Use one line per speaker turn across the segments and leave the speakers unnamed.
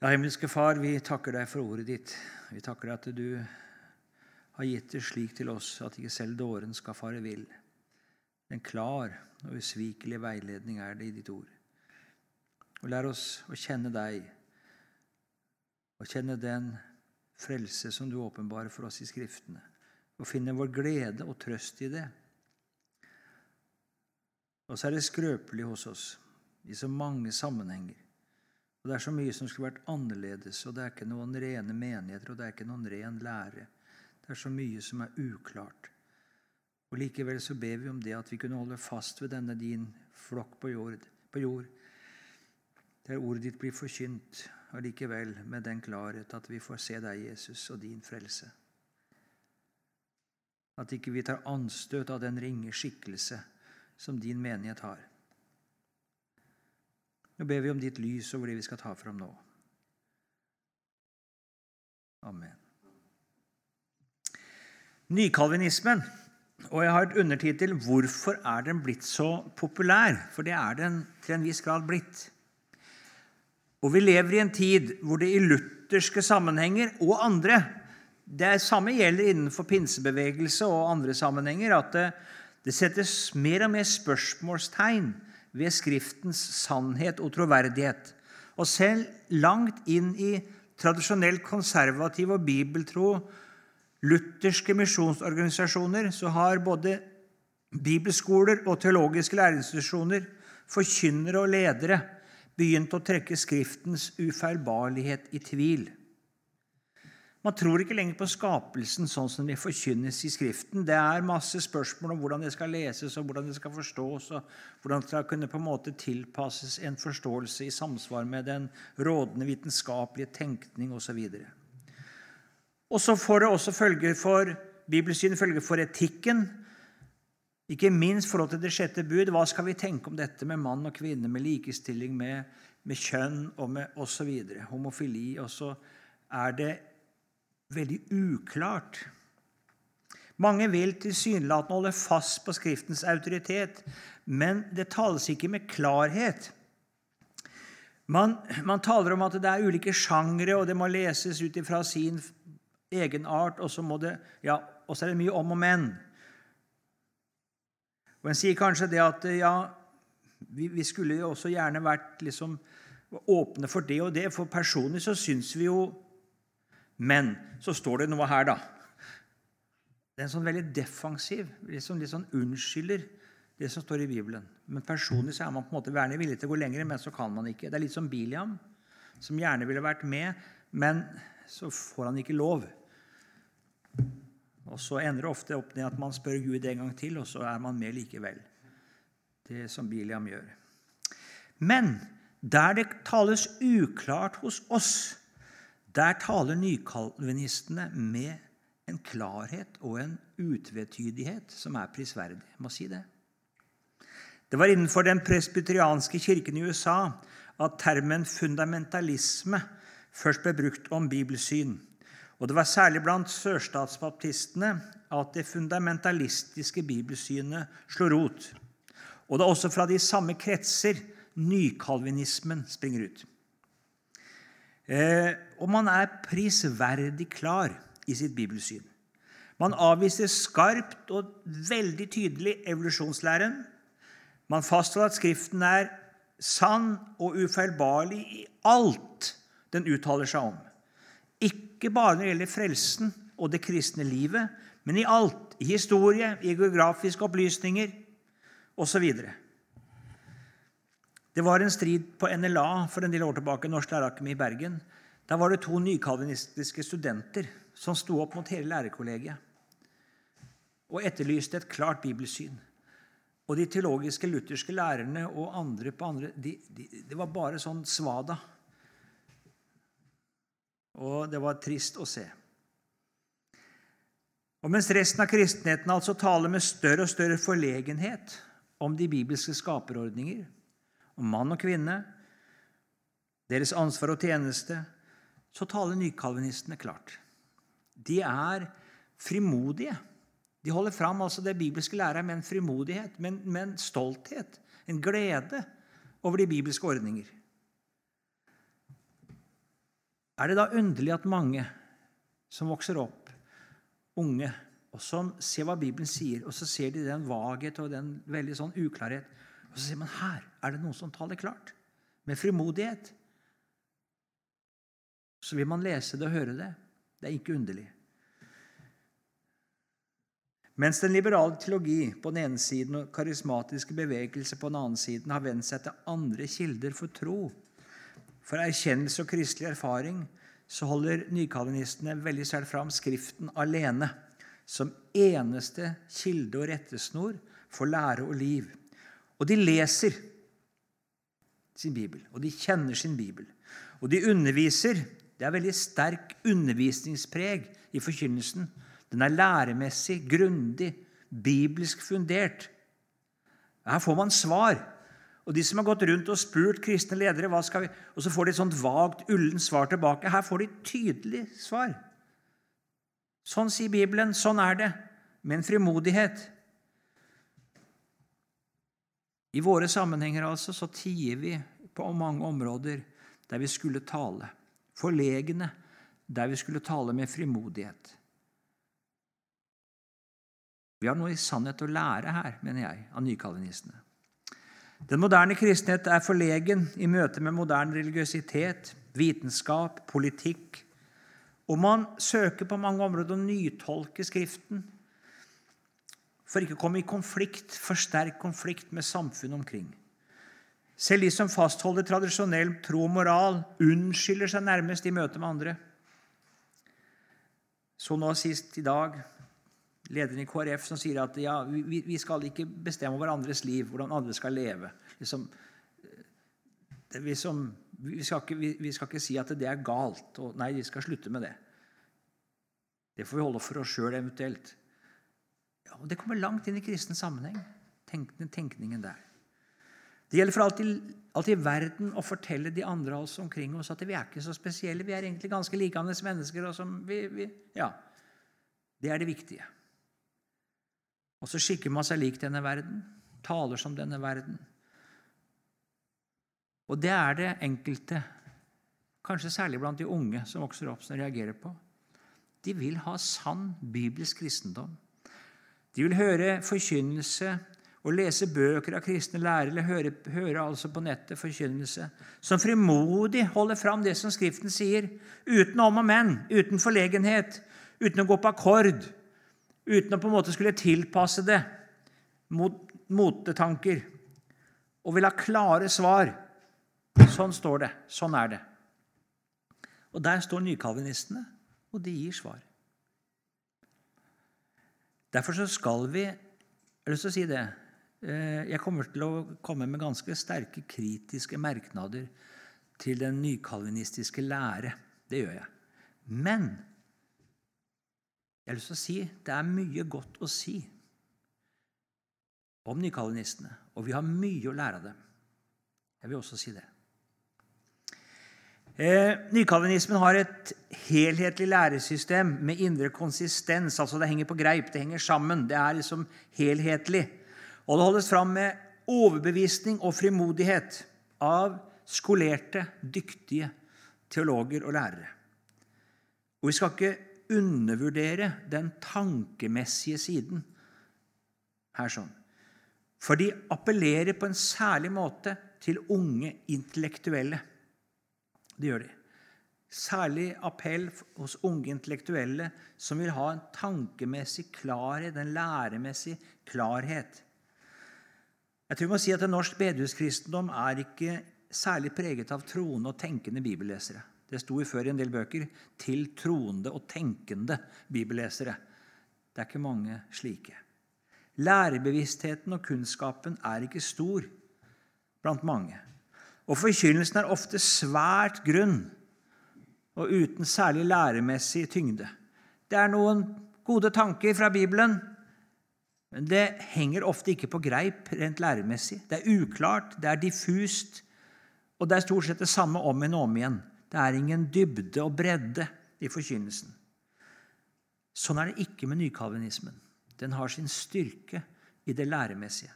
Ja, himmelske Far, vi takker deg for ordet ditt. Vi takker deg at du har gitt det slik til oss at ikke selv dåren skal fare vill. En klar og usvikelig veiledning er det i ditt ord. Og lær oss å kjenne deg, og kjenne den frelse som du åpenbarer for oss i Skriftene, og finne vår glede og trøst i det. Og så er det skrøpelig hos oss i så mange sammenhenger. Og Det er så mye som skulle vært annerledes, og det er ikke noen rene menigheter, og det er ikke noen ren lære. Det er så mye som er uklart. Og Likevel så ber vi om det at vi kunne holde fast ved denne din flokk på jord, på jord der ordet ditt blir forkynt, og likevel med den klarhet at vi får se deg, Jesus, og din frelse. At ikke vi tar anstøt av den ringe skikkelse som din menighet har. Nå ber vi om ditt lys over det vi skal ta fram nå. Amen. Nykalvinismen, og jeg har et undertittel 'Hvorfor er den blitt så populær?' For det er den til en viss grad blitt. Og vi lever i en tid hvor det i lutherske sammenhenger og andre Det samme gjelder innenfor pinsebevegelse og andre sammenhenger at det, det settes mer og mer spørsmålstegn ved Skriftens sannhet og troverdighet. Og selv langt inn i tradisjonelt konservativ og bibeltro lutherske misjonsorganisasjoner så har både bibelskoler og teologiske læreinstitusjoner, forkynnere og ledere begynt å trekke Skriftens ufeilbarlighet i tvil. Man tror ikke lenger på skapelsen sånn som det forkynnes i Skriften. Det er masse spørsmål om hvordan det skal leses, og hvordan det skal forstås, og hvordan det skal kunne på en måte tilpasses en forståelse i samsvar med den rådende vitenskapelige tenkning osv. Og så får det også følger for bibelsyn, følger for etikken. Ikke minst forhold til det sjette bud. Hva skal vi tenke om dette med mann og kvinne, med likestilling, med, med kjønn og med osv.? Homofili. Og så er det veldig uklart. Mange vil tilsynelatende holde fast på Skriftens autoritet, men det tales ikke med klarhet. Man, man taler om at det er ulike sjangre, og det må leses ut ifra sin egen art, og så, ja, er det mye om og men. Og En sier kanskje det at ja, vi, vi skulle jo også gjerne vært liksom åpne for det og det, for personlig så syns vi jo men så står det noe her, da. Det er en sånn veldig defensiv, liksom litt sånn unnskylder det som står i Bibelen. Men personlig så er man på en måte gjerne villig til å gå lenger, men så kan man ikke. Det er litt som Biliam, som gjerne ville vært med, men så får han ikke lov. Og så ender det ofte opp med at man spør Gud en gang til, og så er man med likevel. Det som Biliam gjør. Men der det tales uklart hos oss, der taler nykalvinistene med en klarhet og en utvetydighet som er prisverdig. Jeg må si det. Det var innenfor den presbyterianske kirken i USA at termen fundamentalisme først ble brukt om bibelsyn. Og Det var særlig blant sørstatsbaptistene at det fundamentalistiske bibelsynet slo rot. Og det er også fra de samme kretser nykalvinismen springer ut. Eh, og man er prisverdig klar i sitt bibelsyn. Man avviser skarpt og veldig tydelig evolusjonslæren. Man fastholder at Skriften er sann og ufeilbarlig i alt den uttaler seg om. Ikke bare når det gjelder frelsen og det kristne livet, men i alt. I historie, i geografiske opplysninger osv. Det var en strid på NLA for en del år tilbake, Norsk Lærerakademi i Bergen. Da var det to nykalvinistiske studenter som sto opp mot hele lærerkollegiet og etterlyste et klart bibelsyn. Og de teologiske lutherske lærerne og andre på andre de, de, Det var bare sånn svada. Og det var trist å se. Og mens resten av kristenheten altså taler med større og større forlegenhet om de bibelske skaperordninger, om mann og kvinne, deres ansvar og tjeneste, så taler nykalvinistene klart. De er frimodige. De holder fram altså det bibelske læret med en frimodighet, med med en stolthet, en glede over de bibelske ordninger. er det da underlig at mange som vokser opp, unge, og som ser hva Bibelen sier, og så ser de den vaghet og den veldig sånn uklarhet, og så sier man her er det noen som taler klart, med frimodighet. Så vil man lese det og høre det. Det er ikke underlig. Mens den liberale teologi på den ene siden og karismatiske bevegelse på den annen siden har vendt seg til andre kilder for tro, for erkjennelse og kristelig erfaring, så holder nykalvinistene veldig sterkt fram Skriften alene som eneste kilde og rettesnor for lære og liv. Og de leser sin bibel, og de kjenner sin bibel. Og de underviser. Det er veldig sterk undervisningspreg i forkynnelsen den er læremessig, grundig, bibelsk fundert. Her får man svar. Og De som har gått rundt og spurt kristne ledere, hva skal vi, og så får de et sånt vagt, ullent svar tilbake. Her får de tydelig svar. Sånn sier Bibelen. Sånn er det. Med en frimodighet. I våre sammenhenger altså, så tier vi på mange områder der vi skulle tale. Forlegne der vi skulle tale med frimodighet. Vi har noe i sannhet å lære her, mener jeg, av nykalvinistene. Den moderne kristenhet er forlegen i møte med moderne religiøsitet, vitenskap, politikk. Og man søker på mange områder å nytolke Skriften for ikke å komme i konflikt, for sterk konflikt med samfunnet omkring. Selv de som fastholder tradisjonell tro og moral, unnskylder seg nærmest i møte med andre. Så nå sist i dag lederen i KrF som sier at ja, vi, vi, skal ikke bestemme over andres liv, hvordan andre skal leve. Liksom, vi, som, vi, skal ikke, vi, skal ikke, si at det er galt. Og nei, vi skal slutte med det. Det får vi holde for oss sjøl eventuelt. Og Det kommer langt inn i kristen sammenheng, tenkningen, der. Det gjelder for alt i, verden å fortelle de andre oss omkring oss at vi er ikke så spesielle. Vi er egentlig ganske likandes mennesker. vi, vi, ja, Det er det viktige. Og så skikker man seg lik denne verden, taler som denne verden. Og det er det enkelte, kanskje særlig blant de unge som vokser opp, som reagerer på. De vil ha sann bibelsk kristendom. De vil høre forkynnelse og lese bøker av kristne lærere, eller høre, høre, altså på nettet forkynnelse, som frimodig holder fram det som Skriften sier, uten om og men, uten forlegenhet, uten å gå på akkord, uten å på en måte skulle tilpasse det mot motetanker, og vil ha klare svar. Sånn står det. Sånn er det. Og der står nykalvinistene, og de gir svar. Derfor så skal vi Jeg har lyst til å si det. Eh, jeg kommer til å komme med ganske sterke kritiske merknader til den nykalvinistiske lære. Det gjør jeg. Men jeg har lyst til å si det er mye godt å si om nykalvinistene, og vi har mye å lære av dem. Jeg vil også si det. Eh, Nykalvinismen har et helhetlig læresystem med indre konsistens. altså Det henger på greip, det henger sammen. Det er liksom helhetlig. Og det holdes fram med overbevisning og frimodighet av skolerte, dyktige teologer og lærere. Og Vi skal ikke undervurdere den tankemessige siden her sånn. For de appellerer på en særlig måte til unge intellektuelle. Det gjør de. Særlig appell hos unge intellektuelle som vil ha en tankemessig klarhet, en læremessig klarhet. Jeg tror vi må si at en norsk bedehuskristendom er ikke særlig preget av troende og tenkende bibellesere. Det sto før i en del bøker 'til troende og tenkende bibellesere'. Det er ikke mange slike. Lærebevisstheten og kunnskapen er ikke stor blant mange. Og forkynnelsen er ofte svært grunn og uten særlig læremessig tyngde. Det er noen gode tanker fra Bibelen, men det henger ofte ikke på greip rent læremessig. Det er uklart, det er diffust, og det er stort sett det samme om igjen og om igjen. Det er ingen dybde og bredde i forkynnelsen. Sånn er det ikke med nykalvinismen. Den har sin styrke i det læremessige.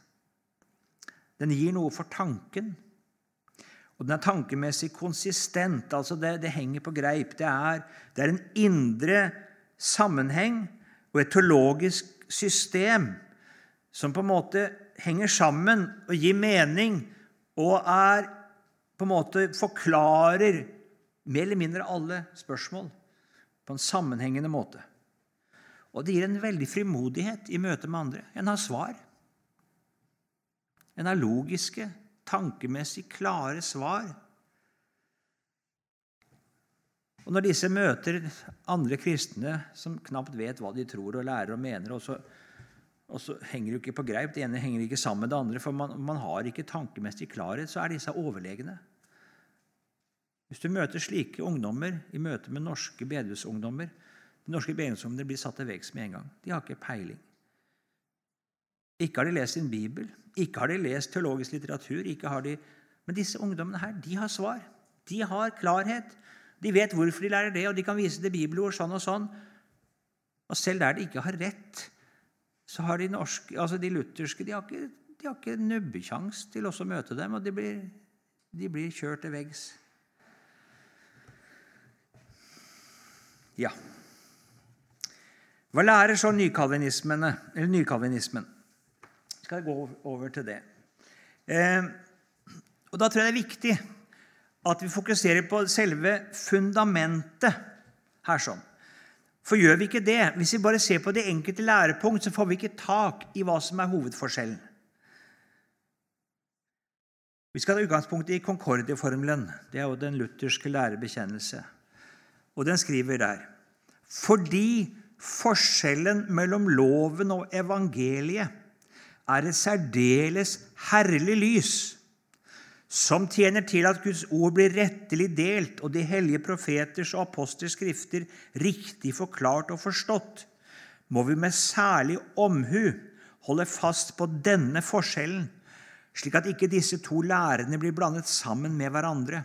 Den gir noe for tanken. Og den er tankemessig konsistent. altså Det, det henger på greip. Det er, det er en indre sammenheng og et teologisk system som på en måte henger sammen og gir mening og er på en måte forklarer mer eller mindre alle spørsmål på en sammenhengende måte. Og det gir en veldig frimodighet i møte med andre. En har svar. En har logiske, tankemessig klare svar. Og Når disse møter andre kristne som knapt vet hva de tror og lærer og mener, og så, og så henger det ikke på greip, det ene henger ikke sammen med det andre, for man, man har ikke tankemessig klarhet, så er disse overlegne. Hvis du møter slike ungdommer i møte med norske bedehusungdommer De norske bedehusungdommene blir satt til veggs med en gang. De har ikke peiling. Ikke har de lest sin bibel, ikke har de lest teologisk litteratur. de... Men disse ungdommene her, de har svar. De har klarhet. De vet hvorfor de lærer det, og de kan vise til bibelord sånn og sånn. Og selv der de ikke har rett, så har de norske, altså de lutherske de har ikke, de har ikke nubbekjangs til også å møte dem, og de blir, de blir kjørt til veggs. Ja. Hva lærer så nykalvinismen? Skal gå over til det. Eh, og Da tror jeg det er viktig at vi fokuserer på selve fundamentet her. sånn. For gjør vi ikke det, hvis vi bare ser på det enkelte lærepunkt, så får vi ikke tak i hva som er hovedforskjellen. Vi skal ta utgangspunkt i Concordie-formelen. Det er jo den lutherske lærebekjennelse. Og den skriver der Fordi forskjellen mellom loven og evangeliet er et særdeles herlig lys som tjener til at Guds ord blir rettelig delt og de hellige profeters og aposters skrifter riktig forklart og forstått, må vi med særlig omhu holde fast på denne forskjellen, slik at ikke disse to lærene blir blandet sammen med hverandre,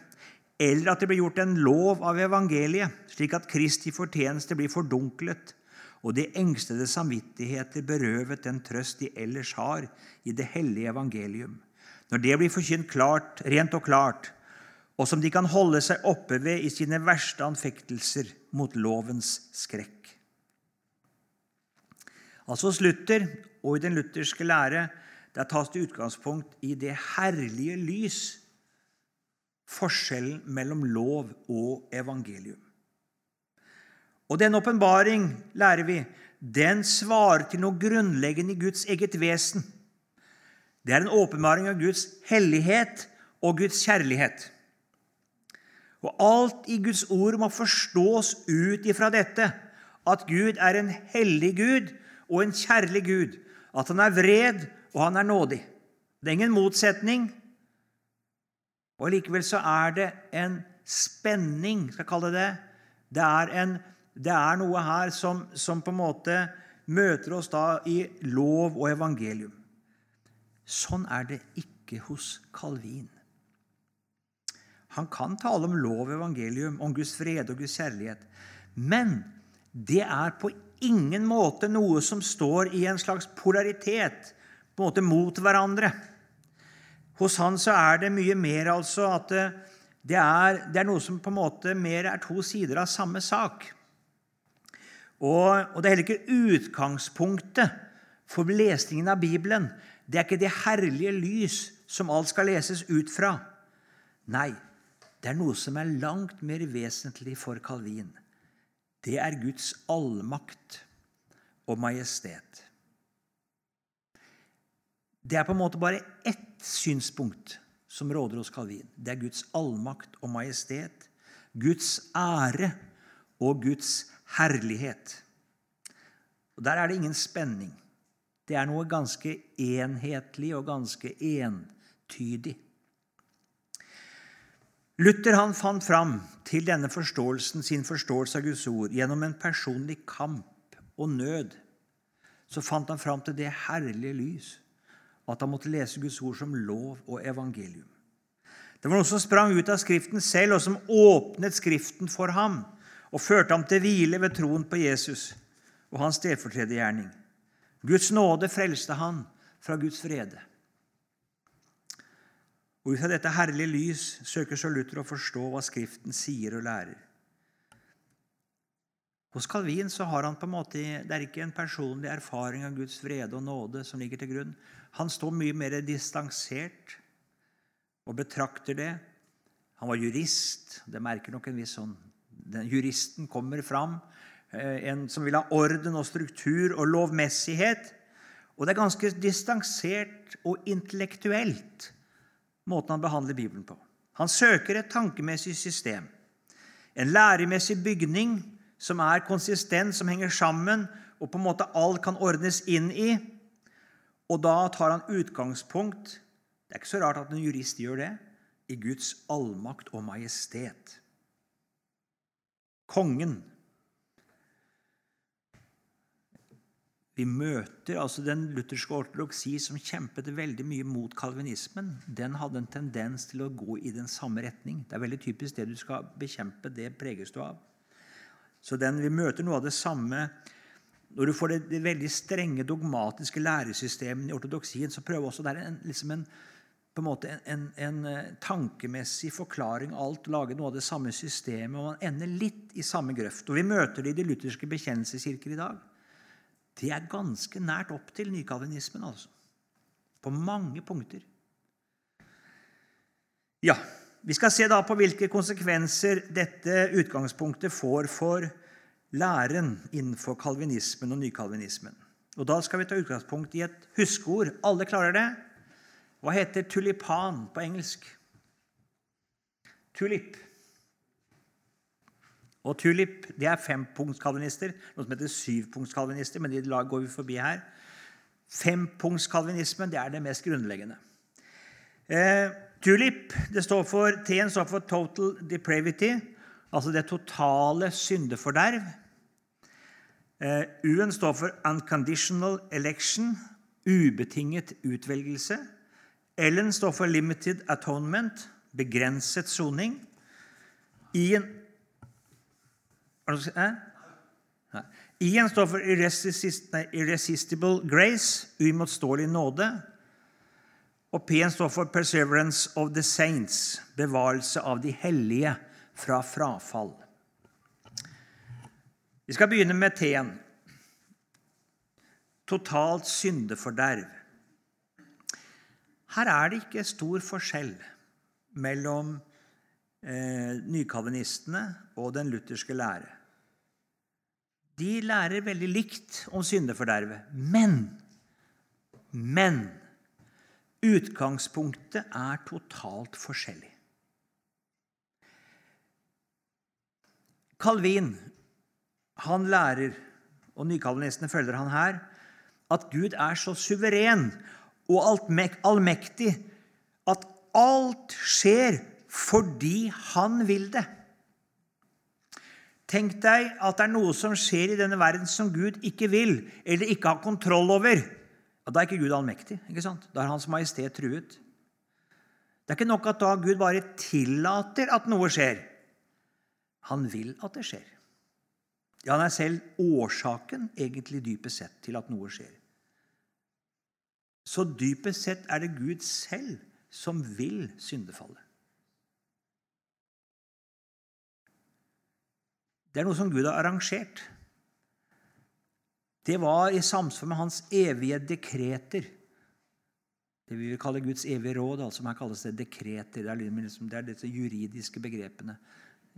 eller at det blir gjort en lov av evangeliet, slik at Kristi fortjeneste blir fordunklet, og de engstede samvittigheter berøvet den trøst de ellers har i det hellige evangelium. Når det blir forkynt klart, rent og klart, og som de kan holde seg oppe ved i sine verste anfektelser mot lovens skrekk. Altså hos Luther og i den lutherske lære der tas det utgangspunkt i det herlige lys, forskjellen mellom lov og evangelium. Og den åpenbaring, lærer vi, den svarer til noe grunnleggende i Guds eget vesen. Det er en åpenbaring av Guds hellighet og Guds kjærlighet. Og alt i Guds ord må forstås ut ifra dette, at Gud er en hellig Gud og en kjærlig Gud, at han er vred og han er nådig. Det er ingen motsetning. Og Likevel så er det en spenning, skal jeg kalle det. Det er en det er noe her som, som, på en måte møter oss da i lov og evangelium. Sånn er det ikke hos Calvin. Han kan tale om lov og evangelium, om Guds fred og Guds kjærlighet. Men det er på ingen måte noe som står i en slags polaritet på en måte mot hverandre. Hos han så er det mye mer altså at det er, det er noe som på en måte mer er to sider av samme sak. Og, og, det er heller ikke utgangspunktet for lesningen av Bibelen. Det er ikke det herlige lys som alt skal leses ut fra. Nei, det er noe som er langt mer vesentlig for Calvin. Det er Guds allmakt og majestet. Det er på en måte bare ett synspunkt som råder hos Calvin. Det er Guds allmakt og majestet, Guds ære og Guds herlighet. Og Der er det ingen spenning. Det er noe ganske enhetlig og ganske entydig. Luther han fant fram til denne forståelsen, sin forståelse av Guds ord gjennom en personlig kamp og nød. Så fant han fram til det herlige lys, at han måtte lese Guds ord som lov og evangelium. Det var noe som sprang ut av Skriften selv, og som åpnet Skriften for ham og førte ham til hvile ved troen på Jesus og hans stedfortredergjerning. Guds nåde frelste han fra Guds frede. Og Ut fra dette herlige lys søker så Luther å forstå hva Skriften sier og lærer. Hos Calvin så har han på en måte, det er ikke en personlig erfaring av Guds vrede og nåde som ligger til grunn. Han står mye mer distansert og betrakter det. Han var jurist. Det merker nok en viss sånn Juristen kommer fram, eh, en som vil ha orden og struktur og lovmessighet. Og det er ganske distansert og intellektuelt måten han behandler Bibelen på. Han søker et tankemessig system, en læremessig bygning som er konsistent, som henger sammen, og på en måte alt kan ordnes inn i. Og da tar han utgangspunkt Det er ikke så rart at en jurist gjør det i Guds allmakt og majestet. Kongen Vi møter altså Den lutherske ortodoksi som kjempet veldig mye mot kalvinismen, den hadde en tendens til å gå i den samme retning. Det er veldig typisk det du skal bekjempe, det preges du av. Så den, Vi møter noe av det samme når du får det, det veldig strenge dogmatiske læresystemet i ortodoksien. så prøver også der en, liksom en, på en måte en, en, en, eh, tankemessig forklaring av alt, lage noe av det samme systemet, og man ender litt i samme grøft. Og Vi møter det i de lutherske bekjennelseskirker i dag det er ganske nært opp til nykalvinismen, altså. På mange punkter. Ja, Vi skal se da på hvilke konsekvenser dette utgangspunktet får for læren innenfor kalvinismen og nykalvinismen. Og Da skal vi ta utgangspunkt i et huskeord. Alle klarer det? Hva heter tulipan på engelsk? Tulip. Og tulip det er fempunktskalvinister. Noe som heter syvpunktskalvinister, men de går vi forbi her. Fempunktskalvinismen det er det mest grunnleggende. Eh, tulip det står for, T-en står for total depravity, altså det totale syndeforderv. Eh, U-en står for unconditional election, ubetinget utvelgelse. L-en står for limited atonement, begrenset soning. I-en I-en står for irresistible grace, uimotståelig nåde. Og P-en står for perseverance of the saints, bevarelse av de hellige fra frafall. Vi skal begynne med T-en. Totalt syndeforderv. Her er det ikke stor forskjell mellom eh, nykalvinistene og den lutherske lære de lærer veldig likt om syndefordervet. Men Men utgangspunktet er totalt forskjellig. Calvin han lærer, og nykalvinistene følger han her, at Gud er så suveren og allmektig at alt skjer fordi han vil det. Tenk deg at det er noe som skjer i denne verden som Gud ikke vil eller ikke har kontroll over. Da er ikke Gud allmektig. ikke sant? Da er Hans Majestet truet. Det er ikke nok at da Gud bare tillater at noe skjer. Han vil at det skjer. Ja, han er selv årsaken, egentlig dypest sett, til at noe skjer. Så dypest sett er det Gud selv som vil syndefallet. Det er noe som Gud har arrangert. Det var i samsvar med hans evige dekreter. Det vi vil kalle Guds evige råd, altså her kalles det dekreter. Er, liksom, det er disse juridiske begrepene.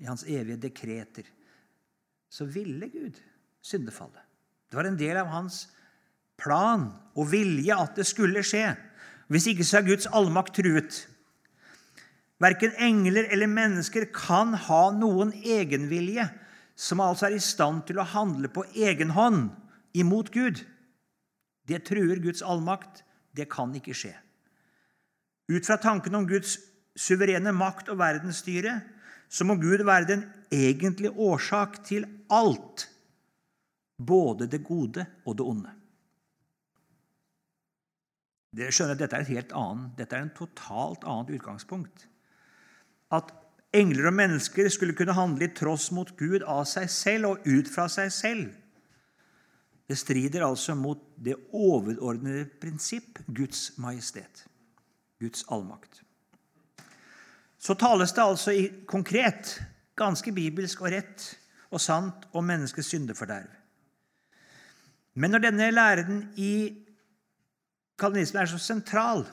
I hans evige dekreter. Så ville Gud syndefallet. Det var en del av hans plan og vilje at det skulle skje. Hvis ikke så er Guds allmakt truet. Verken engler eller mennesker kan ha noen egenvilje som altså er i stand til å handle på egen hånd imot Gud. Det truer Guds allmakt. Det kan ikke skje. Ut fra tanken om Guds suverene makt og verdensstyre så må Gud være den egentlige årsak til alt, både det gode og det onde. Dere skjønner at Dette er et helt annet, dette er en totalt annet utgangspunkt. At engler og mennesker skulle kunne handle i tross mot Gud av seg selv og ut fra seg selv. Det strider altså mot det overordnede prinsipp Guds majestet, Guds allmakt. så tales det altså i konkret, ganske bibelsk og rett og sant om menneskets syndeforderv. Men når denne læren i kalvinismen er så sentral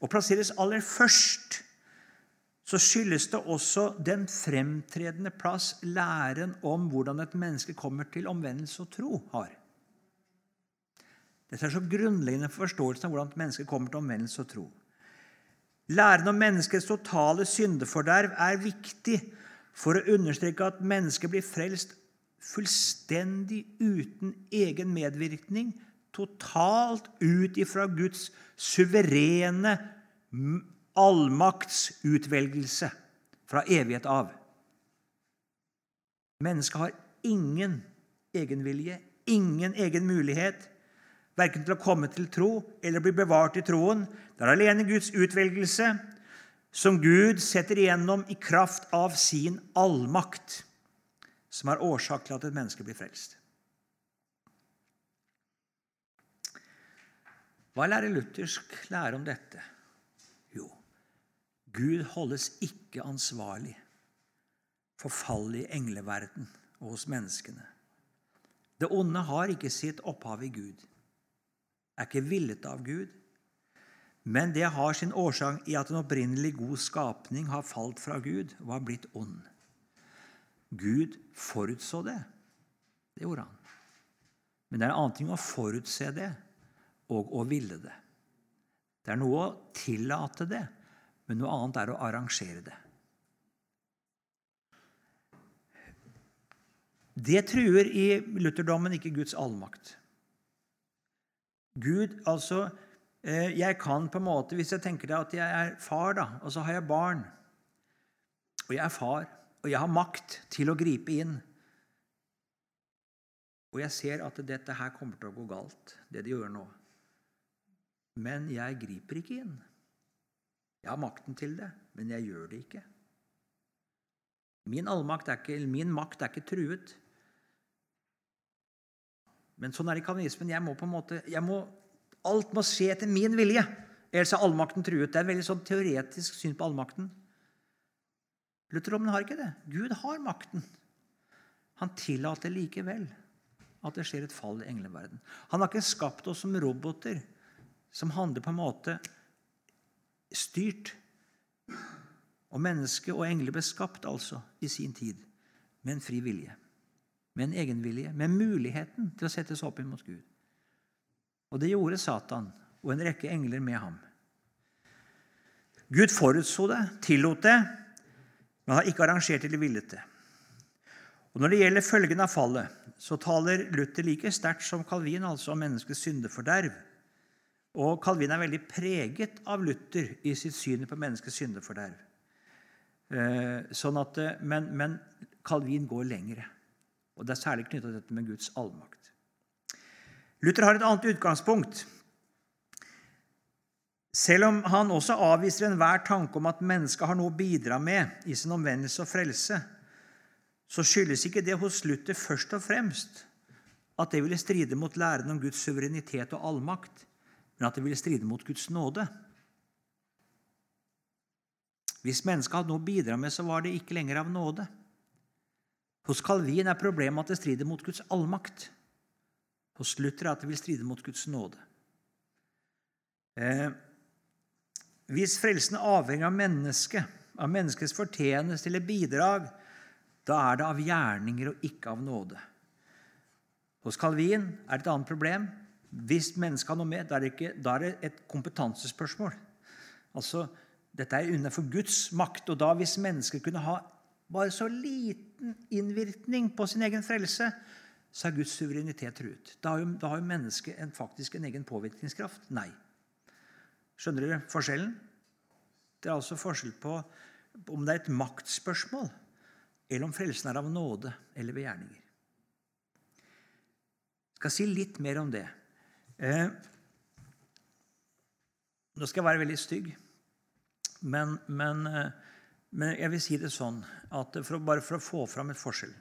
og plasseres aller først, så skyldes det også den fremtredende plass læren om hvordan et menneske kommer til omvendelse og tro, har. Dette er så grunnleggende for forståelsen av hvordan et menneske kommer til omvendelse og tro. Læren om menneskets totale syndeforderv er viktig for å understreke at mennesket blir frelst fullstendig uten egen medvirkning, totalt ut ifra Guds suverene allmaktsutvelgelse fra evighet av. Mennesket har ingen egenvilje, ingen egen mulighet, verken til å komme til tro eller bli bevart i troen. Det er alene Guds utvelgelse, som Gud setter igjennom i kraft av sin allmakt, som er årsak til at et menneske blir frelst. Hva lærer luthersk lære om dette? Jo, Gud holdes ikke ansvarlig for fallet i engleverden og hos menneskene. Det onde har ikke sitt opphav i Gud, er ikke villet av Gud, men det har sin årsak i at en opprinnelig god skapning har falt fra Gud og har blitt ond. Gud forutså det. Det gjorde han. Men det er en annen ting å forutse det og å ville det. Det er noe å tillate det, men noe annet er å arrangere det. Det truer i lutherdommen ikke Guds allmakt. Gud, altså eh, Jeg kan på en måte, Hvis jeg tenker deg at jeg er far, da, og så har jeg barn Og jeg er far, og jeg har makt til å gripe inn Og jeg ser at dette her kommer til å gå galt, det de gjør nå. Men jeg griper ikke inn. Jeg har makten til det, men jeg gjør det ikke. Min, ikke, min makt er ikke truet. Men sånn er det i kalvinismen. Jeg må på en måte, må, alt må skje etter min vilje. Ellers er allmakten truet. Det er et veldig sånn teoretisk syn på allmakten. Lutherdommen har ikke det. Gud har makten. Han tillater likevel at det skjer et fall i engleverden. Han har ikke skapt oss som roboter som handler på en måte styrt. Og menneske og engler ble skapt altså i sin tid med en fri vilje, med en egenvilje, med muligheten til å settes opp imot Gud. Og det gjorde Satan og en rekke engler med ham. Gud forutså det, tillot det, men har ikke arrangert eller villet det. Og Når det gjelder følgen av fallet, så taler Luther like sterkt som Calvin altså om menneskets syndeforderv. Og Calvin er veldig preget av Luther i sitt syn på menneskets syndeforderv. Eh, sånn at, eh, men, men Calvin går lengre. Og Det er særlig knytta til dette med Guds allmakt. Luther har et annet utgangspunkt. Selv om han også avviser enhver tanke om at mennesket har noe å bidra med i sin omvendelse og frelse, så skyldes ikke det hos Luther først og fremst at det ville stride mot læren om Guds suverenitet og allmakt, men at det ville stride mot Guds nåde. Hvis mennesket hadde noe å bidra med, så var det ikke lenger av nåde. Hos Calvin er problemet at det strider mot Guds allmakt. Hos Luther er at det vil stride mot Guds nåde. Eh, hvis frelsen avhenger av mennesket, av menneskets fortjeneste eller bidrag, da er det av gjerninger og ikke av nåde. Hos Calvin er det et annet problem. Hvis mennesket har noe med, da er, ikke, da er det et kompetansespørsmål. Altså, Dette er innenfor Guds makt. og da Hvis mennesker kunne ha bare så liten innvirkning på sin egen frelse, så er Guds suverenitet truet. Da har jo, da har jo mennesket en, faktisk en egen påvirkningskraft. Nei. Skjønner dere forskjellen? Det er altså forskjell på om det er et maktspørsmål, eller om frelsen er av nåde eller ved gjerninger. Jeg skal si litt mer om det. Eh, nå skal jeg være veldig stygg, men, men, eh, men, jeg vil si det sånn at for, Bare for å få fram et forskjell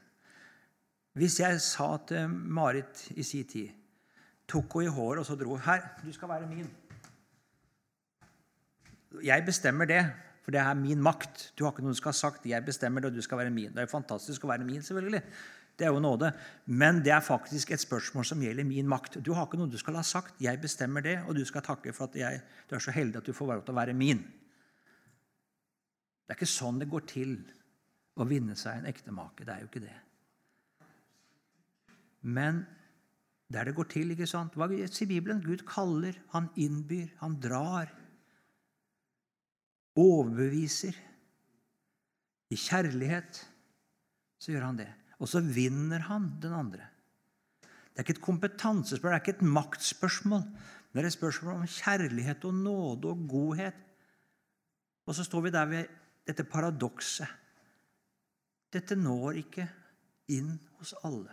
Hvis jeg sa til Marit i sin tid Tok henne i håret og så dro Her, du skal være min. Jeg bestemmer det, For det er min makt. Du har ikke noe du skal ha sagt. Jeg bestemmer det, og du skal være min. Det er fantastisk å være min, selvfølgelig. Det er jo nåde. Men det er faktisk et spørsmål som gjelder min makt. Du har ikke noe du skal ha sagt. Jeg bestemmer det, og du skal takke for at jeg, du er så heldig at du får lov å være min. Det er ikke sånn det går til å vinne seg en ektemake. Det er jo ikke det. Men der det går til, ikke sant? Hva sier Bibelen? Gud kaller, han innbyr, han drar. Overbeviser. I kjærlighet så gjør han det. Og så vinner han den andre. Det er ikke et kompetansespørsmål, det er ikke et maktspørsmål. Det er et spørsmål om kjærlighet og nåde og godhet. Og så står vi der ved dette paradokset. Dette når ikke inn hos alle.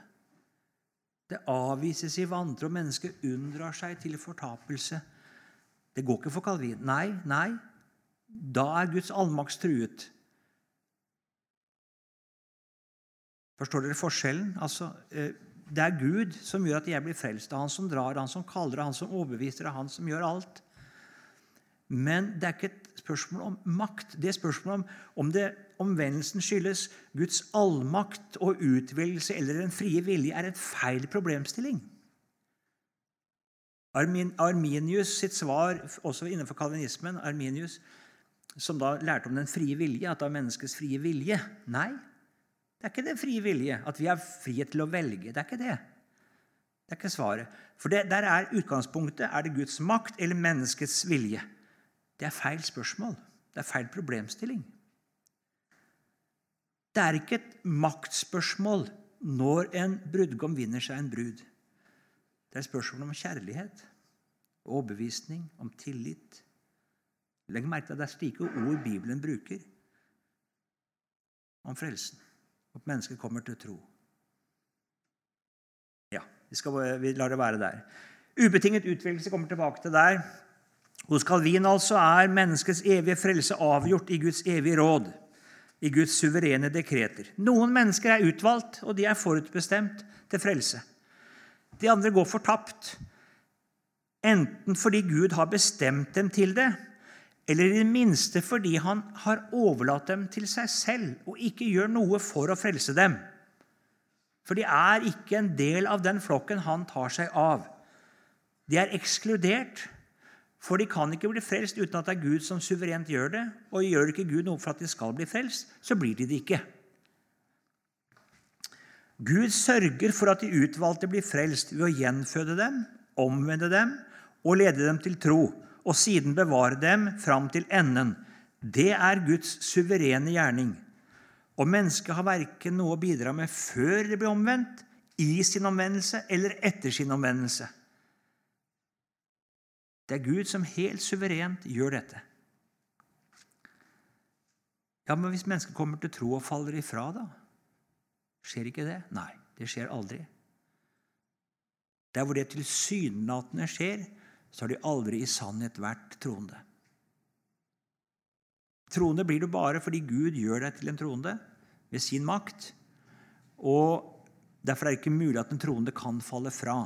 Det avvises i vantro, og mennesket unndrar seg til fortapelse. Det går ikke for Calvin. Nei, nei. Da er Guds allmakt truet. Forstår dere forskjellen? Altså, eh, det er Gud som gjør at jeg blir frelst. Det er Han som drar, han som kaller, han som overbeviser, er han som gjør alt. Men det er ikke et spørsmål om makt. Det er spørsmål om om det omvendelsen skyldes Guds allmakt og utvelgelse eller den frie vilje, er et feil problemstilling. Armin, Arminius sitt svar, også innenfor kalvinismen, Arminius, som da lærte om den frie vilje, at det er menneskets frie vilje Nei, det er ikke den frie vilje, at vi har frihet til å velge. Det er ikke det. Det er ikke svaret. For det, der er utgangspunktet. Er det Guds makt eller menneskets vilje? Det er feil spørsmål. Det er feil problemstilling. Det er ikke et maktspørsmål når en brudgom vinner seg en brud. Det er et spørsmål om kjærlighet, overbevisning, om tillit. Legg merke til at det er slike ord Bibelen bruker om frelsen at mennesket kommer til tro. Ja, vi, skal, vi lar det være der. Ubetinget utvelgelse kommer tilbake til der. Hos Calvin altså er menneskets evige frelse avgjort i Guds evige råd, i Guds suverene dekreter. Noen mennesker er utvalgt, og de er forutbestemt til frelse. De andre går fortapt, enten fordi Gud har bestemt dem til det, eller i det minste fordi han har overlatt dem til seg selv og ikke gjør noe for å frelse dem. For de er ikke en del av den flokken han tar seg av. De er ekskludert, for de kan ikke bli frelst uten at det er Gud som suverent gjør det. Og gjør ikke Gud noe for at de skal bli frelst, så blir de det ikke. Gud sørger for at de utvalgte blir frelst ved å gjenføde dem, omvende dem og lede dem til tro og siden bevare dem fram til enden. Det er Guds suverene gjerning. Og mennesket har verken noe å bidra med før det blir omvendt, i sin omvendelse eller etter sin omvendelse. Det er Gud som helt suverent gjør dette. Ja, Men hvis mennesket kommer til tro og faller ifra, da? Skjer ikke det? Nei, det skjer aldri. Der hvor det tilsynelatende skjer, så har de aldri i sannhet vært troende. Troende blir du bare fordi Gud gjør deg til en troende ved sin makt. Og Derfor er det ikke mulig at en troende kan falle fra.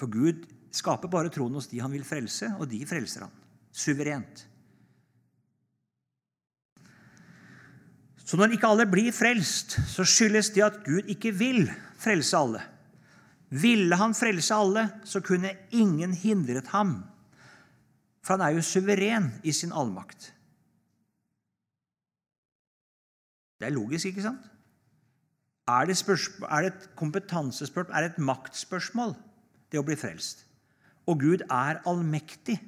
For Gud skaper bare troen hos de han vil frelse, og de frelser han. Suverent. Så når ikke alle blir frelst, så skyldes det at Gud ikke vil frelse alle. Ville han frelse alle, så kunne ingen hindret ham. For han er jo suveren i sin allmakt. Det er logisk, ikke sant? Er det, er det et kompetansespørsmål, er det et maktspørsmål, det å bli frelst? Og Gud er allmektig.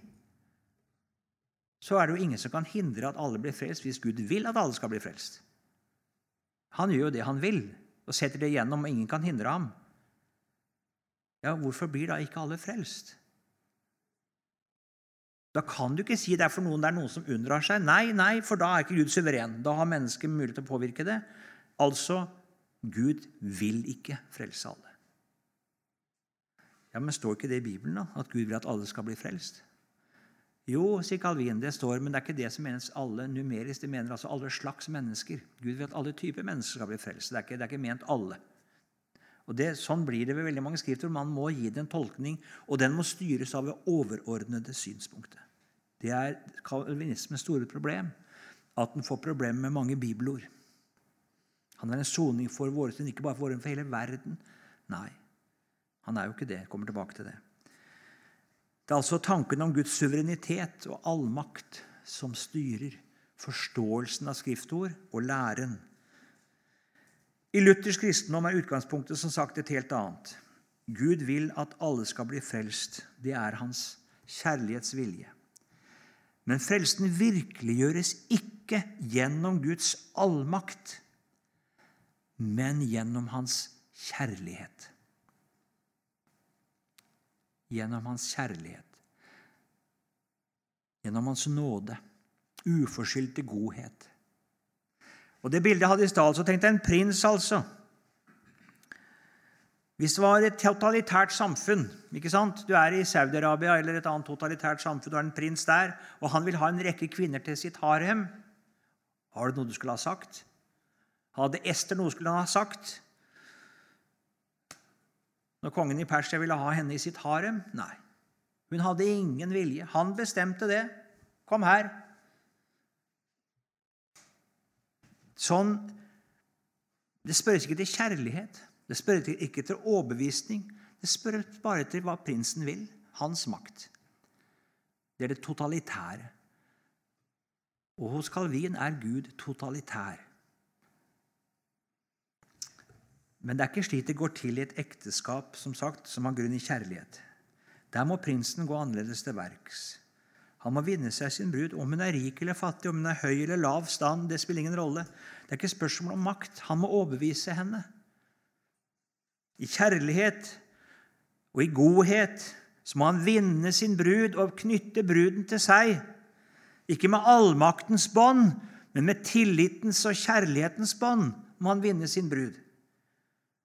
Så er det jo ingen som kan hindre at alle blir frelst, hvis Gud vil at alle skal bli frelst. Han gjør jo det han vil, og setter det igjennom, og ingen kan hindre ham. Ja, hvorfor blir da ikke alle frelst? Da kan du ikke si det er for noen det er noen som unndrar seg. Nei, nei, for da er ikke Gud suveren. Da har mennesket mulighet til å påvirke det. Altså Gud vil ikke frelse alle. Ja, Men står ikke det i Bibelen, da? At Gud vil at alle skal bli frelst? Jo, sier Calvin, det står, men det er ikke det som menes alle numerisk. Det mener altså alle slags mennesker. Gud vil at alle typer mennesker skal bli frelst. Det er ikke, det er ikke ment alle. Og det, Sånn blir det ved veldig mange skrifter. Man må gi det en tolkning, og den må styres av det overordnede synspunktet. Det er kalvinismens store problem at den får problemer med mange bibelord. Han er en soning for våre synd, ikke bare for våre, for hele verden. Nei, han er jo ikke det. Jeg kommer tilbake til det. Det er altså tanken om Guds suverenitet og allmakt som styrer forståelsen av skriftord og læren. I luthersk kristendom er utgangspunktet som sagt et helt annet. Gud vil at alle skal bli frelst. Det er hans kjærlighetsvilje. Men frelsen virkeliggjøres ikke gjennom Guds allmakt, men gjennom hans kjærlighet. Gjennom hans kjærlighet. Gjennom hans nåde. Uforskyldte godhet. Og Det bildet jeg hadde i stad, så tenkte jeg en prins, altså hvis det var et totalitært samfunn ikke sant? Du er i Saudi-Arabia eller et annet totalitært samfunn, du er en prins der, og han vil ha en rekke kvinner til sitt harem. Har du noe du skulle ha sagt? Hadde Ester noe skulle ha sagt? Når kongen i Persia ville ha henne i sitt harem? Nei. Hun hadde ingen vilje. Han bestemte det. Kom her. Sånn Det spørres ikke til kjærlighet. Det spørres ikke til overbevisning. Det spørres bare til hva prinsen vil. Hans makt. Det er det totalitære. Og hos Calvin er Gud totalitær. Men det er ikke slik det går til i et ekteskap som sagt, som har grunn i kjærlighet. Der må prinsen gå annerledes til verks. Han må vinne seg sin brud. Om hun er rik eller fattig, om hun er høy eller lav stand, det spiller ingen rolle. Det er ikke spørsmål om makt. Han må overbevise henne i kjærlighet og i godhet, så må han vinne sin brud og knytte bruden til seg. Ikke med allmaktens bånd, men med tillitens og kjærlighetens bånd må han vinne sin brud.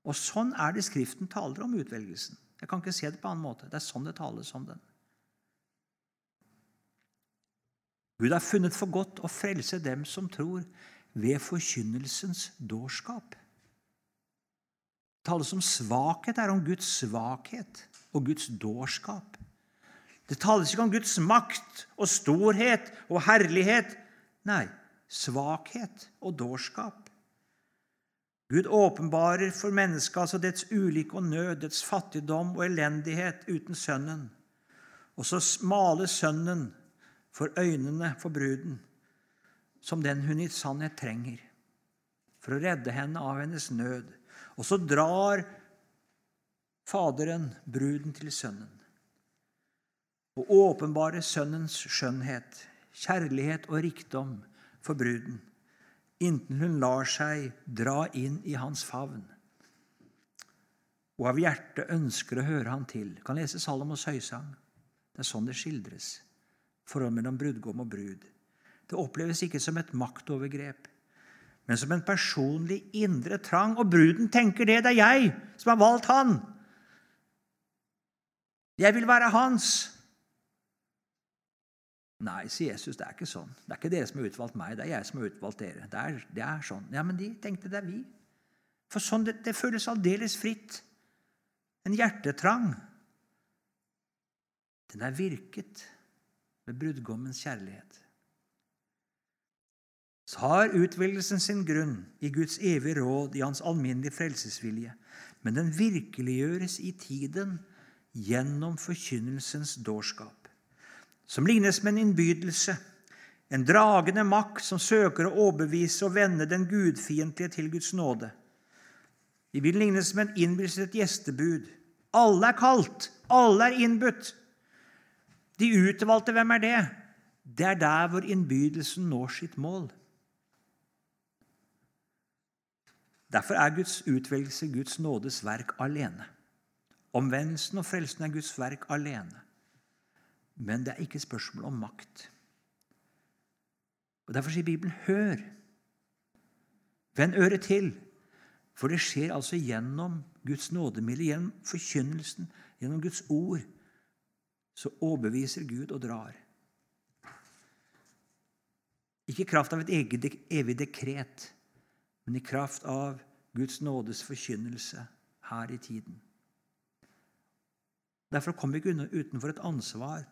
Og sånn er det Skriften taler om utvelgelsen. Jeg kan ikke se det på annen måte. Det er sånn det tales om den. Gud har funnet for godt å frelse dem som tror, ved forkynnelsens dårskap. Det tales om svakhet her, om Guds svakhet og Guds dårskap. Det tales ikke om Guds makt og storhet og herlighet. Nei, svakhet og dårskap. Gud åpenbarer for mennesket altså dets ulykke og nød, dets fattigdom og elendighet uten Sønnen. Og så maler Sønnen for øynene for bruden som den hun i sannhet trenger, for å redde henne av hennes nød og så drar Faderen bruden til Sønnen og åpenbarer Sønnens skjønnhet, kjærlighet og rikdom for bruden, inntil hun lar seg dra inn i hans favn og av hjertet ønsker å høre han til. Kan lese Salomos høysang. Det er sånn det skildres. Forholdet mellom brudgom og brud. Det oppleves ikke som et maktovergrep men som en personlig indre trang. Og bruden tenker det. Det er jeg som har valgt han. Jeg vil være hans. Nei, sier Jesus, det er ikke sånn. Det er ikke dere som har utvalgt meg, det er jeg som har utvalgt dere. Det er, det er sånn. Ja, men de tenkte det er vi. For sånn, det, det føles aldeles fritt. En hjertetrang. Den er virket ved brudgommens kjærlighet så har utvelgelsen sin grunn i Guds evige råd, i Hans alminnelige frelsesvilje. Men den virkeliggjøres i tiden gjennom forkynnelsens dårskap, som lignes med en innbydelse, en dragende makt som søker å overbevise og vende den gudfiendtlige til Guds nåde. Vi vil lignes med en innbydelse til et gjestebud. Alle er kalt, alle er innbudt. De utvalgte, hvem er det? Det er der hvor innbydelsen når sitt mål. Derfor er Guds utvelgelse Guds nådes verk alene. Omvendelsen og frelsen er Guds verk alene. Men det er ikke spørsmål om makt. Og Derfor sier Bibelen 'hør'. Vend øret til. For det skjer altså gjennom Guds nådemiddel, gjennom forkynnelsen, gjennom Guds ord. Så overbeviser Gud og drar. Ikke i kraft av et eget, evig dekret, men i kraft av Guds nådes forkynnelse her i tiden. Derfor kommer vi ikke utenfor et ansvar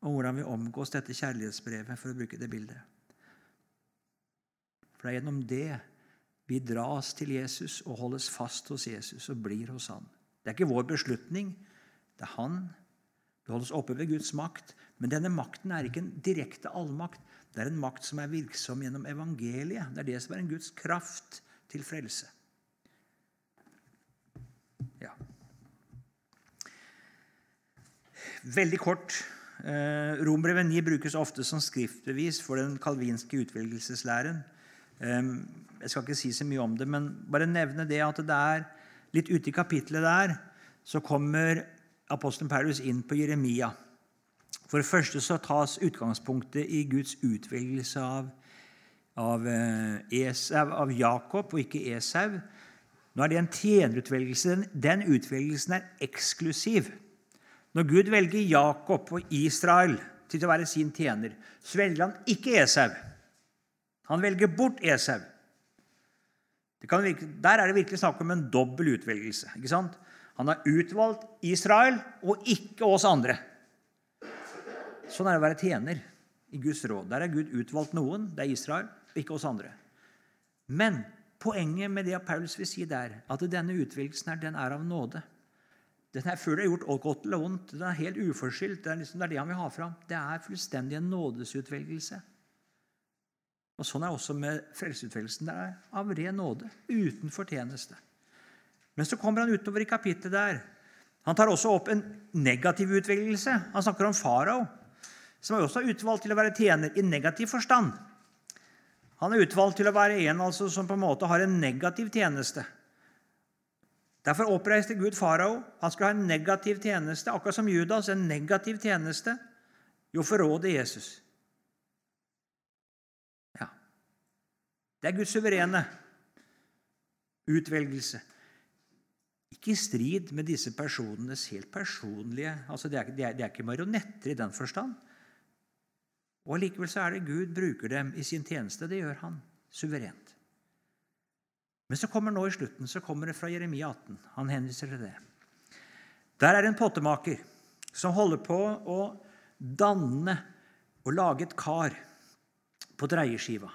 om hvordan vi omgås dette kjærlighetsbrevet, for å bruke det bildet. For det er gjennom det vi dras til Jesus og holdes fast hos Jesus og blir hos Han. Det er ikke vår beslutning, det er Han. Vi holdes oppe ved Guds makt. Men denne makten er ikke en direkte allmakt. Det er en makt som er virksom gjennom evangeliet. Det er det som er en Guds kraft til frelse. Ja. Veldig kort. Eh, Rombrevet 9 brukes ofte som skriftbevis for den kalvinske utvelgelseslæren. Jeg skal ikke si så mye om det, men bare nevne det at det er litt ute i kapittelet der så kommer apostelen Paulus inn på Jeremia. For det første så tas utgangspunktet i Guds utvelgelse av, av, eh, Esau, av Jakob og ikke Esau. Nå er det en tjenerutvelgelse. Den, utvelgelsen er eksklusiv. Når Gud velger Jakob og Israel til å være sin tjener, så velger han ikke Esau. Han velger bort Esau. Virke, der er det virkelig snakk om en dobbel utvelgelse. ikke sant? Han har utvalgt Israel og ikke oss andre. Sånn er det å være tjener i Guds råd. Der er Gud utvalgt noen, det er Israel, ikke oss andre. Men poenget med det Paulus vil si der, at denne utvelgelsen den er av nåde. Den er før det gjort godt eller vondt. Den er helt uforskyldt. Det er, liksom, det er det han vil ha fram. Det er fullstendig en nådesutvelgelse. Og Sånn er det også med frelseutvelgelsen. Det er av ren nåde, uten fortjeneste. Men så kommer han utover i kapittelet der. Han tar også opp en negativ utvelgelse. Han snakker om farao, som er også utvalgt til å være tjener i negativ forstand. Han er utvalgt til å være en altså, som på en måte har en negativ tjeneste. Derfor oppreiste Gud farao. Han skulle ha en negativ tjeneste, akkurat som Judas. En negativ tjeneste jo forråde Jesus. Ja. Det er Guds suverene utvelgelse. Ikke i strid med disse personenes helt personlige altså De er, de er, de er ikke marionetter i den forstand. Og Allikevel er det Gud bruker dem i sin tjeneste. Det gjør han suverent. Men så kommer nå i slutten så kommer det fra Jeremia 18. Han henviser til det. Der er det en pottemaker som holder på å danne og lage et kar på dreieskiva.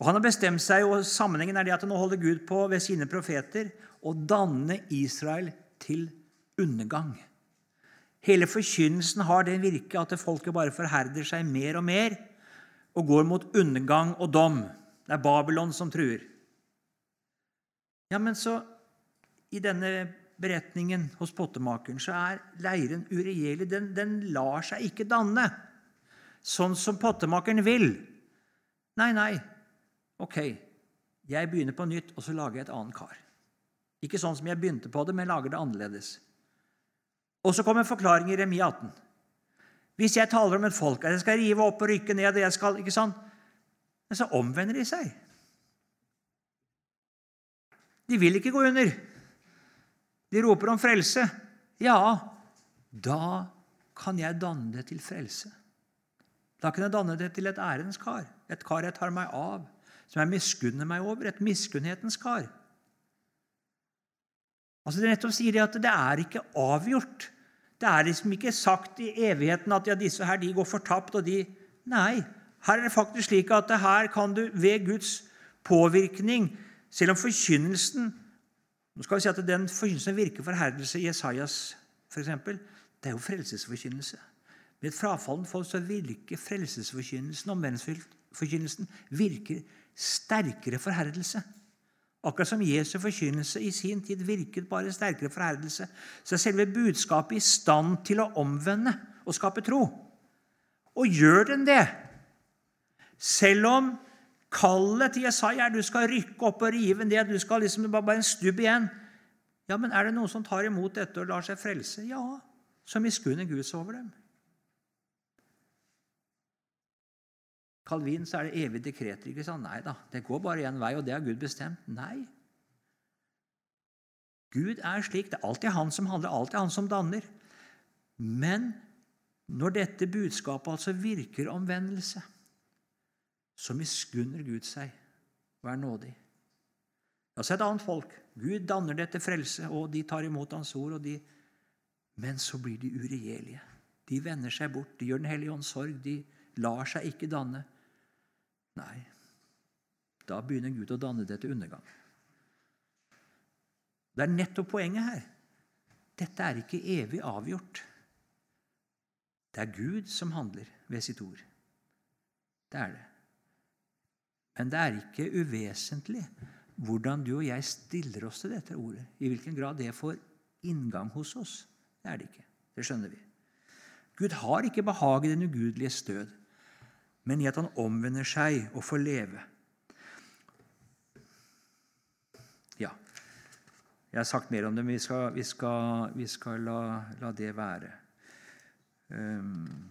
Og Han har bestemt seg, og sammenhengen er det at nå holder Gud på ved sine profeter å danne Israel til undergang. Hele forkynnelsen har det virke at folket bare forherder seg mer og mer og går mot undergang og dom. Det er Babylon som truer. Ja, men så I denne beretningen hos pottemakeren så er leiren uregjerlig. Den, den lar seg ikke danne sånn som pottemakeren vil. Nei, nei. Ok, jeg begynner på nytt, og så lager jeg et annet kar. Ikke sånn som jeg begynte på det, men lager det annerledes. Og så kommer forklaringen i Remi 18. Hvis jeg taler om et folk, at jeg skal rive opp og rykke ned og jeg skal, ikke sant? Men så omvender de seg. De vil ikke gå under. De roper om frelse. Ja, da kan jeg danne det til frelse. Da kan jeg danne det til et ærens kar, et kar jeg tar meg av, som jeg miskunner meg over, et miskunnhetens kar. Altså Det nettopp sier at det er ikke avgjort. Det er liksom ikke sagt i evigheten at ja, disse her de går fortapt, og de Nei. Her er det faktisk slik at her kan du ved Guds påvirkning, selv om forkynnelsen Nå skal vi si at Den forkynnelsen virker forherdelse i Jesajas, f.eks. Det er jo frelsesforkynnelse. Med et frafallent folk så virker frelsesforkynnelsen, omvendelsesforkynnelsen, virker sterkere forherdelse. Akkurat som Jesu forkynnelse i sin tid virket bare sterkere forherdelse, så er selve budskapet i stand til å omvende og skape tro. Og gjør den det? Selv om kallet til Jesaja er du skal rykke opp og rive ned, du skal liksom bare en stubb igjen. Ja, men Er det noen som tar imot dette og lar seg frelse? Ja, så miskunner Gud over dem. Calvin så er det evige dekreter. ikke sant? Nei da, det går bare én vei, og det har Gud bestemt. Nei. Gud er slik. Det er alltid han som handler, alltid han som danner. Men når dette budskapet altså virker omvendelse, så miskunner Gud seg og er nådig. Jeg har sett annet folk. Gud danner det til frelse, og de tar imot Hans ord. De, men så blir de uregjerlige. De vender seg bort. De gjør Den hellige ånds sorg. De lar seg ikke danne. Nei, da begynner Gud å danne det til undergang. Det er nettopp poenget her. Dette er ikke evig avgjort. Det er Gud som handler ved sitt ord. Det er det. Men det er ikke uvesentlig hvordan du og jeg stiller oss til dette ordet. I hvilken grad det får inngang hos oss. Det er det ikke. Det skjønner vi. Gud har ikke behag i den ugudelige stød, men i at han omvender seg og får leve. Ja, jeg har sagt mer om det, men vi skal, vi skal, vi skal la, la, det være. Um,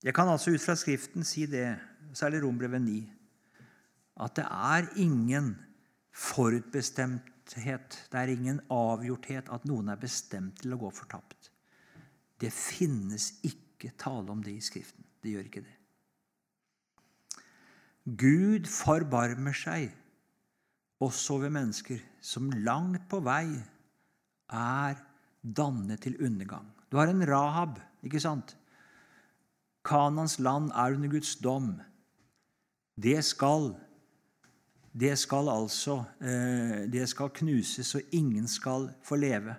Jeg kan altså ut fra Skriften si det, særlig Rombrevet 9, at det er ingen forutbestemthet, det er ingen avgjorthet at noen er bestemt til å gå fortapt. Det finnes ikke tale om det i Skriften. Det gjør ikke det. Gud forbarmer seg også ved mennesker som langt på vei er dannet til undergang. Du har en Rahab, ikke sant? Kanans land er under Guds dom. Det skal, det skal altså eh, det skal knuses, og ingen skal få leve.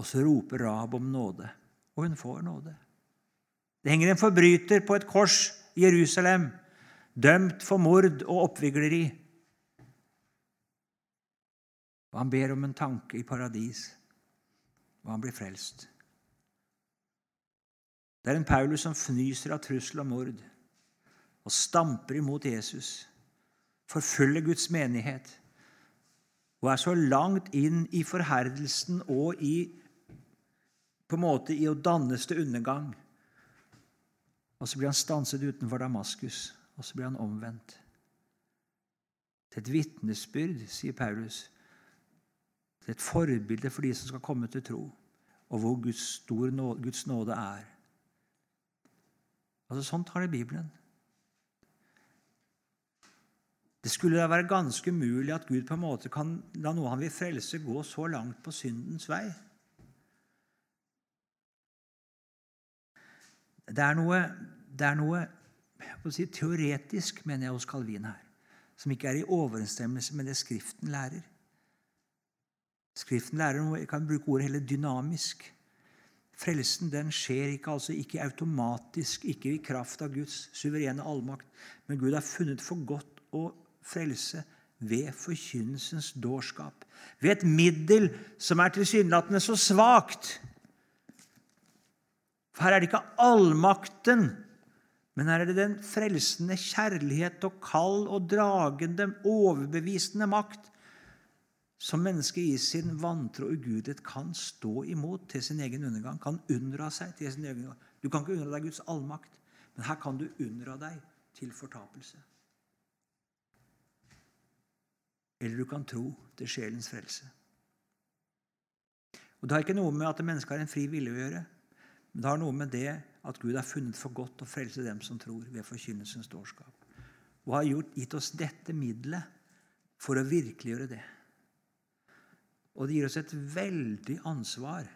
Og så roper Rahab om nåde, og hun får nåde. Det henger en forbryter på et kors i Jerusalem, dømt for mord og oppvigleri. Og han ber om en tanke i paradis, og han blir frelst. Det er en Paulus som fnyser av trussel og mord og stamper imot Jesus, forfølger Guds menighet og er så langt inn i forherdelsen og i på en måte i å dannes til undergang. Og så blir han stanset utenfor Damaskus, og så blir han omvendt. Til et vitnesbyrd, sier Paulus. Til et forbilde for de som skal komme til tro, og hvor Guds, stor nåde, Guds nåde er. Altså, Sånt har det Bibelen. Det skulle da være ganske umulig at Gud på en måte kan la noe han vil frelse, gå så langt på syndens vei. Det er noe, det er noe si, teoretisk, mener jeg, hos Calvin her, som ikke er i overensstemmelse med det Skriften lærer. Skriften lærer noe, jeg kan bruke ordet heller dynamisk. Frelsen den skjer ikke, altså ikke automatisk, ikke i kraft av Guds suverene allmakt, men Gud har funnet for godt å frelse ved forkynnelsens dårskap. Ved et middel som er tilsynelatende så svakt. For her er det ikke allmakten, men her er det den frelsende kjærlighet og kall og dragende, overbevisende makt som mennesket i sin vantro og ugudelighet kan stå imot til sin egen undergang, kan unndra seg til sin egen undergang. Du kan ikke unndra deg Guds allmakt, men her kan du unndra deg til fortapelse. Eller du kan tro til sjelens frelse. Og Det har ikke noe med at mennesket har en fri vilje å gjøre, men det har noe med det at Gud har funnet for godt å frelse dem som tror, ved forkynnelsens dårskap. Og har gjort, gitt oss dette middelet for å virkeliggjøre det. Og det gir oss et veldig ansvar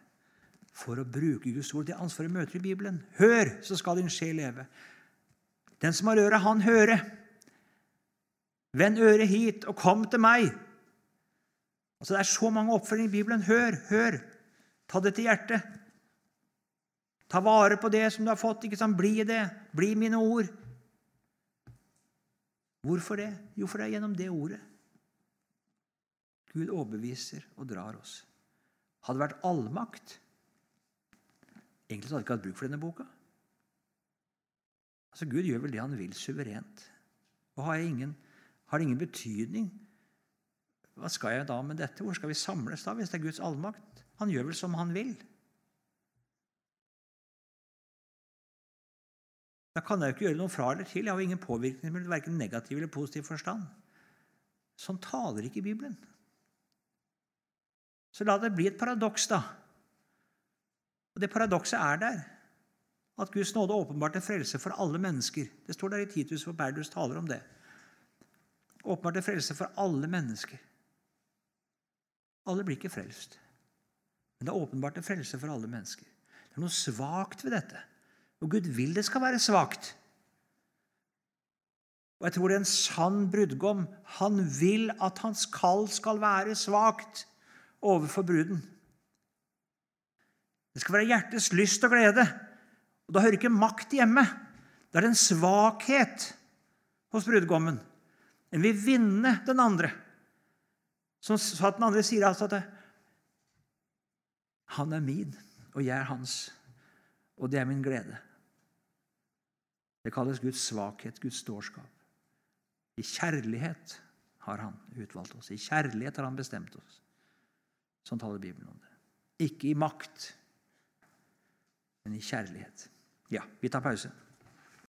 for å bruke Guds ord. Det ansvaret møter i Bibelen. Hør, så skal din sjel leve. Den som har øre, han høre. Vend øret hit, og kom til meg. Altså, det er så mange oppfølginger i Bibelen. Hør, hør. Ta det til hjertet. Ta vare på det som du har fått. ikke sant? Bli det. Bli mine ord. Hvorfor det? Jo, for det er gjennom det ordet Gud overbeviser og drar oss. Hadde det vært allmakt Egentlig hadde jeg ikke hatt bruk for denne boka. Altså, Gud gjør vel det han vil, suverent. Og har, ingen, har det ingen betydning Hva skal jeg da med dette? Hvor skal vi samles da, hvis det er Guds allmakt? Han gjør vel som han vil. Da kan jeg jo ikke gjøre noe fra eller til. Jeg har jo ingen påvirkning, verken negativ eller positiv forstand. Sånn taler ikke Bibelen. Så la det bli et paradoks, da. Og Det paradokset er der. At Guds nåde åpenbart er frelse for alle mennesker. Det står der i Titus, hvor Berdus taler om det. Åpenbart er frelse for alle mennesker. Alle blir ikke frelst. Men det er åpenbart en frelse for alle mennesker. Det er noe svakt ved dette. Og Gud vil det skal være svakt. Og jeg tror det er en sann brudgom. Han vil at hans kall skal være svakt overfor bruden. Det skal være hjertets lyst og glede. Og Da hører ikke makt hjemme. Da er det en svakhet hos brudgommen. En vil vinne den andre. Så at den andre sier altså at han er min, og jeg er hans. Og det er min glede. Det kalles Guds svakhet, Guds dårskap. I kjærlighet har han utvalgt oss. I kjærlighet har han bestemt oss. Sånn taler Bibelen om det. Ikke i makt, men i kjærlighet. Ja, vi tar pause.